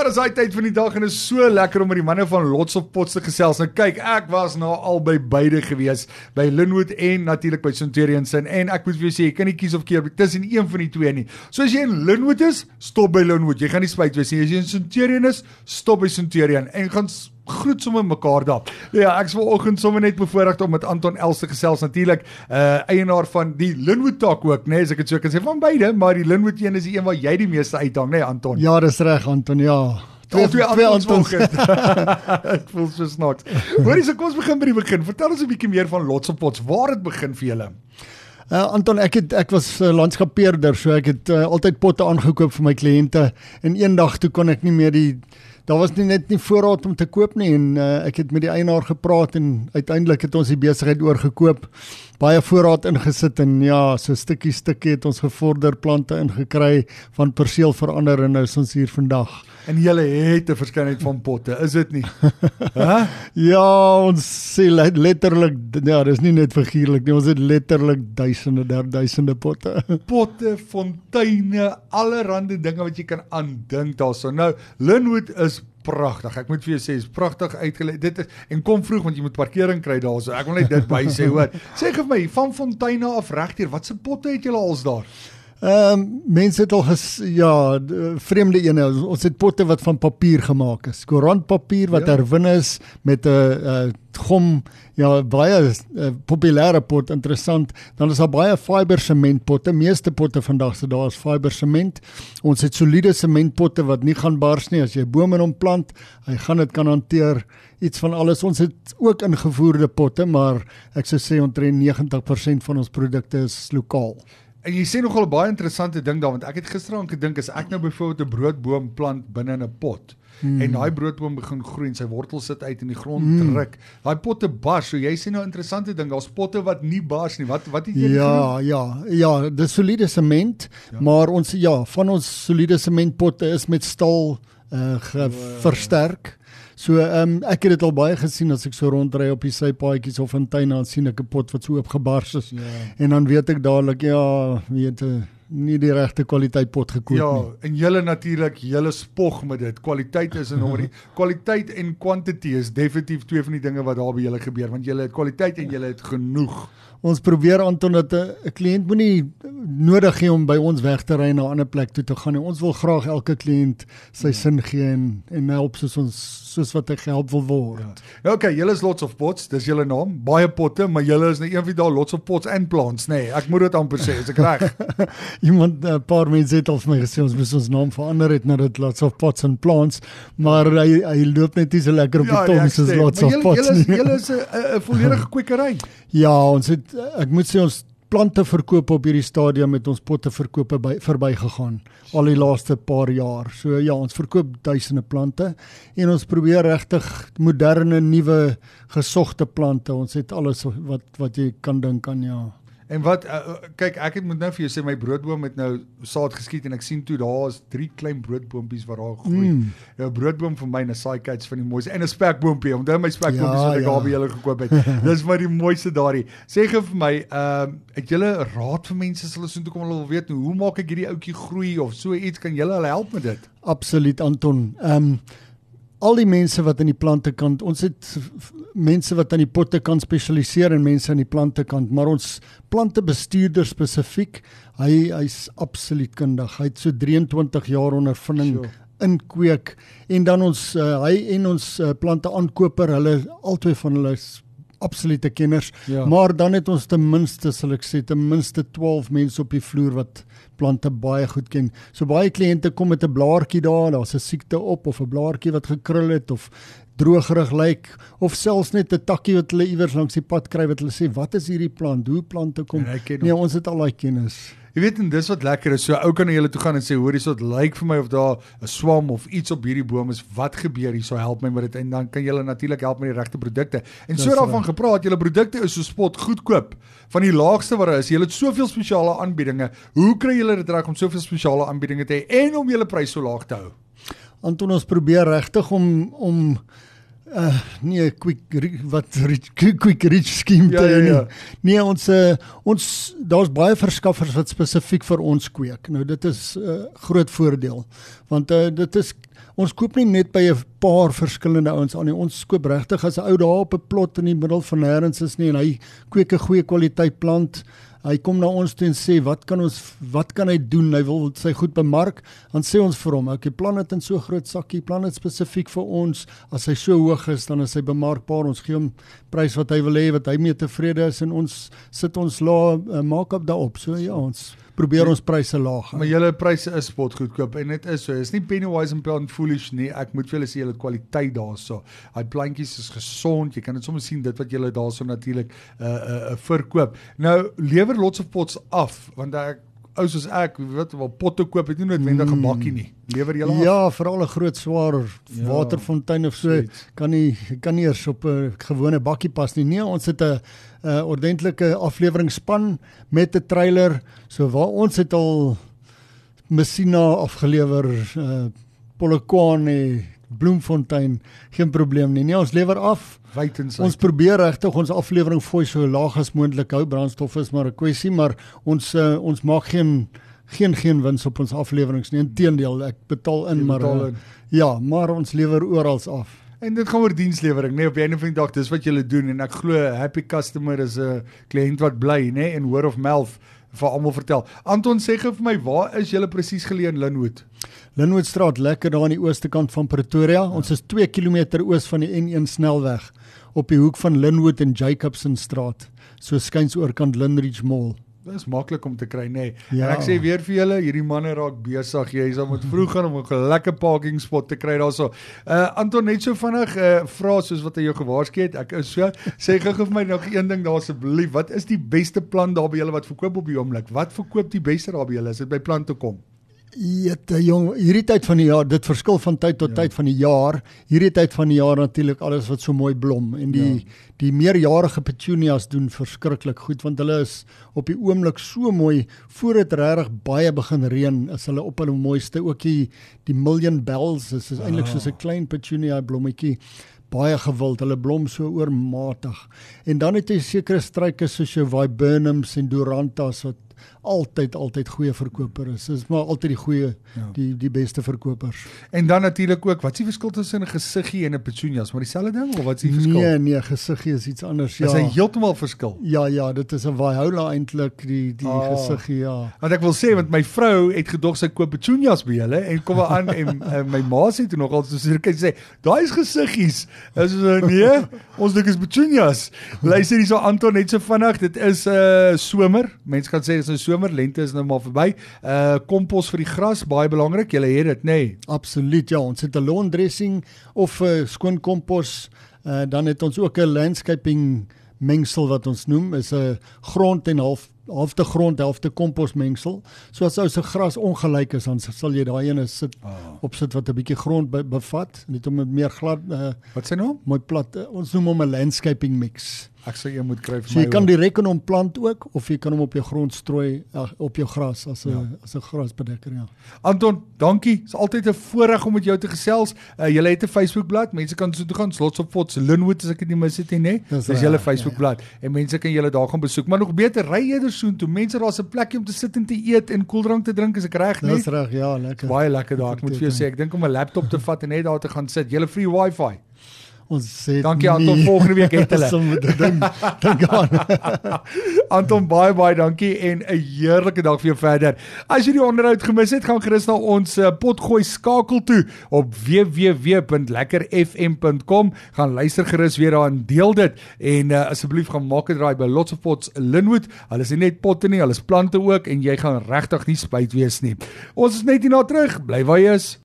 Ja, dis daai tyd van die dag en is so lekker om met die manne van Lots of Pots te gesels. Nou kyk, ek was nou al by beide gewees, by Linwood en natuurlik by Centurion Sin en ek moet vir jou sê, jy kan nie kies of keer tussen een van die twee nie. So as jy in Linwood is, stop by Linwood. Jy gaan nie spyt wees nie. As jy in Centurion is, stop by Centurion en gaan groet sommer mekaar daar. Ja, ek's vanoggend sommer net bevoorreg om met Anton Els te gesels natuurlik, uh eienaar van die Linwood Tak ook, né, nee, as ek dit so kan sê van beide, maar die Linwood een is die een waar jy die meeste uithang, né, nee, Anton? Ja, dis reg, Anton, ja. Twee twee, twee Antons. ek voel so snaaks. Hoorie, so kom ons begin by die begin. Vertel ons 'n bietjie meer van Lots of Pots. Waar het begin vir julle? Uh, Anton, ek het ek was uh, landskapeerder, so ek het uh, altyd potte aangekoop vir my kliënte en eendag toe kon ek nie meer die daar was nie net nie voorraad om te koop nie en uh, ek het met die eienaar gepraat en uiteindelik het ons die besigheid oorgekoop. Baie voorraad ingesit en ja, so stukkie stukkie het ons gevorder plante ingekry van perseel verander en nou is ons hier vandag. En jy het 'n verskeidenheid van potte, is dit nie? Hæ? ja, ons sê letterlik ja, dis nie net figuurlik nie, ons het letterlik duisende, duisende potte. potte, fonteine, allerlei dinge wat jy kan aandink daarso. Nou, Linwood is pragtig. Ek moet vir jou sê, is pragtig uitgelê. Dit is en kom vroeg want jy moet parkering kry daarso. Ek wil net dit by sê, hoor. Sê gee vir my van fonteine af regdeur, watse potte het julle als daar? Ehm um, mense het al ges, ja, vreemde ene. Ons het potte wat van papier gemaak is. Koerantpapier wat ja. herwin is met 'n uh, gom, ja, baie uh, populêre pot, interessant. Dan is daar baie fiber sementpotte. Meeste potte vandag se daar is fiber sement. Ons het soliede sementpotte wat nie gaan bars nie as jy bome in hom plant. Hy gaan dit kan hanteer. Iets van alles. Ons het ook ingevoerde potte, maar ek sou sê omtrent 90% van ons produkte is lokaal. En jy sê nogal 'n baie interessante ding daar want ek het gisteraand gedink as ek nou byvoorbeeld 'n broodboom plant binne in 'n pot hmm. en daai broodboom begin groei en sy wortels sit uit in die grond hmm. druk. Daai potte bars. So jy sê nou 'n interessante ding, daar's potte wat nie bars nie. Wat wat het jy Ja, genoem? ja, ja, dis soliede sement, ja. maar ons ja, van ons soliede sementpotte is met staal uh, versterk. So ehm um, ek het dit al baie gesien as ek so rondry op die sypaadjies of in tuine dan sien ek 'n pot wat so oopgebars is. Ja. En dan weet ek dadelik ja, weet jy nie die regte kwaliteit pot gekoop ja, nie. Ja, en julle natuurlik, julle spog met dit. Kwaliteit is 'n nommer. kwaliteit en quantity is definitief twee van die dinge wat daar by julle gebeur want julle het kwaliteit en julle het genoeg ons probeer aantoon dat 'n kliënt moenie nodig hê om by ons weg te ry na 'n ander plek toe te gaan nie. Ons wil graag elke kliënt sy ja. sin gee en en help soos ons soos wat hy gehelp wil word. Ja. Nou okay, julle is lots of pots, dis julle naam. Baie potte, maar julle is net een van daai lots of pots and plants, nê. Nee, ek moet dit amper sê, is ek reg? Iemand 'n paar mense het al vir my gesê ons moet ons naam verander het na dit lots of pots and plants, maar hy hy loop net nie so lekker op die ja, tong soos lots of pots nie. Julle is 'n volledige kwekery. Ja, ons het ek moet sê ons plante verkoop op hierdie stadium met ons potte verkope by verbygegaan al die laaste paar jaar. So ja, ons verkoop duisende plante en ons probeer regtig moderne nuwe gesogte plante. Ons het alles wat wat jy kan dink aan ja. En wat uh, kyk ek het moet nou vir jou sê my broodboom het nou saad geskiet en ek sien toe daar is drie klein broodboontjies wat daar groei. Mm. 'n ja, Broodboom vir my en 'n saaikyts van die mooiste en 'n spekboontjie. Onthou my spekboompies ja, wat ek ja. daar by julle gekoop het. Dis maar die mooiste daardie. Sê gou vir my, ehm uh, het julle raad vir mense as hulle so toe kom hulle wil weet hoe maak ek hierdie ouetjie groei of so iets kan julle hulle help met dit? Absoluut Anton. Ehm um, al die mense wat aan die plante kant, ons het mense wat aan die potte kan spesialiseer en mense aan die plante kant, maar ons plante bestuurder spesifiek, hy hy's absoluut kundig. Hy het so 23 jaar ondervinding sure. in kweek en dan ons uh, hy en ons uh, plante aankoper, hulle albei van hulle is absolute kenners. Ja. Maar dan het ons ten minste, sal ek sê, ten minste 12 mense op die vloer wat plante baie goed ken. So baie kliënte kom met 'n blaartjie daar, daar's 'n siekte op of 'n blaartjie wat gekrul het of droogrig lyk of selfs net 'n takkie wat hulle iewers langs die pad kry wat hulle sê wat is hierdie plant? Hoe plante kom? Nee, ons het al daai kennis. Jy weet en dis wat lekker is. So ou kan jy hulle toe gaan en sê hoor hierso dit lyk vir my of daar 'n swam of iets op hierdie boom is. Wat gebeur hierso? Help my met dit en dan kan jy hulle natuurlik help met die regte produkte. En so daarvan gepraat, julle produkte is so spot goedkoop. Van die laagste wat daar is. Julle het soveel spesiale aanbiedinge. Hoe kry julle dit reg om soveel spesiale aanbiedinge te hê en om julle pryse so laag te hou? Anton ons probeer regtig om om Uh nee, quick wat rich, quick rich skeme Ja, ja, ja. nie. Nee, ons uh, ons daar's baie verskaffers wat spesifiek vir ons kweek. Nou dit is 'n uh, groot voordeel. Want uh, dit is ons koop nie net by 'n paar verskillende ouens aan nie. Ons koop regtig as 'n ou daar op 'n plot in die middel van nêrens is nie en hy kweek 'n goeie kwaliteit plant. Hy kom na ons toe en sê wat kan ons wat kan hy doen? Hy wil sy goed bemark. Dan sê ons vir hom, "Oké, plan dit in so groot sakkie, plan dit spesifiek vir ons. As hy so hoog is, dan is hy bemarkbaar. Ons gee hom prys wat hy wil hê, wat hy mee tevrede is en ons sit ons la uh, maak op daarop. So ja, ons probeer ons pryse laag. hou. Maar julle pryse is spot goedkoop en dit is so. Dit is nie penny wise and pound foolish nie. Ek moet vir julle sê julle kwaliteit daarso. Daai plantjies is gesond. Jy kan dit sommer sien dit wat julle daarso natuurlik uh uh, uh verkoop. Nou lewer lots of pots af want ek ou soos ek weet wel potte koop het nie noodwendig 'n Mm. bakkie nie. Lewer julle af. Ja, veral 'n groot swaar Ja, waterfontein of so zoiets. kan nie kan nie eers op 'n gewone bakkie pas nie. Nee, ons het 'n 'n ordentlike afleweringsspan met 'n trailer. So waar ons het al Messina afgelewer, uh Polokwane, Bloemfontein, geen probleem nie. Nee, ons lewer af. Wyd en sy. Ons probeer regtig ons aflewering fooi so laag as moontlik hou. Brandstof is maar 'n kwessie, maar ons uh, ons maak geen geen geen wins op ons afleweringe nie. Inteendeel, ek betaal in, Jy maar betaal uh, in. ja, maar ons lewer oral af. En dit gaan oor dienslewering, nê? Nee, op die einde van die dag, dis wat julle doen en ek glo happy customer is 'n kliënt wat bly, nê? Nee? En word of mouth vir almal vertel. Anton sê gou vir my, waar is julle presies geleë in Linwood? Linwoodstraat lekker daar aan die ooste kant van Pretoria. Ja. Ons is 2 km oos van die N1 snelweg op die hoek van Linwood en Jacobson straat. So skuins oorkant Linridge Mall. Dis maklik om te kry, nê. Nee. Ja. En ek sê weer vir julle, hierdie manne raak besig. Jy sal moet vroeg gaan om 'n lekker parking spot te kry daarso. Uh Anton net so vinnig uh vra soos wat hy jou gewaarsku het. Ek is so sê gou vir my nog een ding daar asseblief. Wat is die beste plan daar by julle wat verkoop op die oomblik? Wat verkoop die beste daar by julle? Is dit by plante kom? Jette jong, hierdie tyd van die jaar, dit verskil van tyd tot Ja. tyd van die jaar. Hierdie tyd van die jaar natuurlik alles wat so mooi blom en die Ja. die meerjarige petunias doen verskriklik goed want hulle is op die oomblik so mooi voor dit regtig baie begin reën is hulle op hulle mooiste ook die die million bells dis is eintlik Ah. soos 'n klein petunia blommetjie baie gewild hulle blom so oormatig en dan het jy sekere struike soos jou viburnums en durantas wat altyd altyd goeie verkoper is. Dis maar altyd die goeie Ja. die die beste verkopers. En dan natuurlik ook, wat is die verskil tussen 'n gesiggie en 'n petunias? Maar dieselfde ding of wat is die verskil? Nee, nee, gesiggie is iets anders. Ja. Is hy heeltemal verskil? Ja, ja, dit is 'n viola eintlik die die oh. gesiggie, ja. Want ek wil sê want my vrou het gedog sy koop petunias by julle en kom aan en uh, my ma sê toe nogal soos sy sê, "Daai is gesiggies." Is so nee, ons dink is petunias. Luister hierso Anton net so vinnig, dit is 'n uh, somer. Mense kan sê dis 'n somer, lente is nou maar verby. Uh kompos vir die gras, baie belangrik. Julle het dit, nê? Nee. Absoluut, ja. Ons het 'n lawn dressing of uh, skoon kompos. Uh, dan het ons ook 'n landscaping mengsel wat ons noem is 'n grond en half halfte grond, helfte kompos mengsel. So as ou se gras ongelyk is, dan sal jy daai ene sit Oh. opsit wat 'n bietjie grond be bevat, net om dit meer glad uh, Wat sê nou? mooi plat. Uh, ons noem hom 'n landscaping mix. Ek sê jy moet kry vir So my. jy kan direk in hom plant ook of jy kan hom op jou grond strooi uh, op jou gras as 'n Ja. ja. as 'n grasbedekker, ja. Anton, dankie. Dit is altyd 'n voorreg om met jou te gesels. Uh, jy het 'n Facebookblad. Mense kan so toe gaan, Slots op Pots Linwood as ek dit nie mis het nie, nê? Dis Dis julle ja, Facebookblad en mense kan julle daar gaan besoek. Maar nog beter, ry eerder soontoe. Mense daar's 'n plekjie om te sit en te eet en koeldrank te drink, is ek reg, nee? Dis reg, ja, lekker. Baie lekker daar. Ek moet vir jou sê, ek dink om 'n laptop te vat en net daar te gaan sit. Julle free wifi. Ons sê Dankie Anton, volgende week het hulle. Sommige ding. Dink aan. Anton baie baie dankie en 'n heerlike dag vir jou verder. As jy die onderhoud gemis het, gaan gerus na ons uh, potgooi skakel toe op www.lekkerfm.com. Gaan luister gerus weer daarin, deel dit en uh, asseblief gaan maak 'n draai by Lots of Pots Linwood. Hulle is nie net potte nie, hulle is plante ook en jy gaan regtig nie spyt wees nie. Ons is net hierna terug. Bly waar jy is.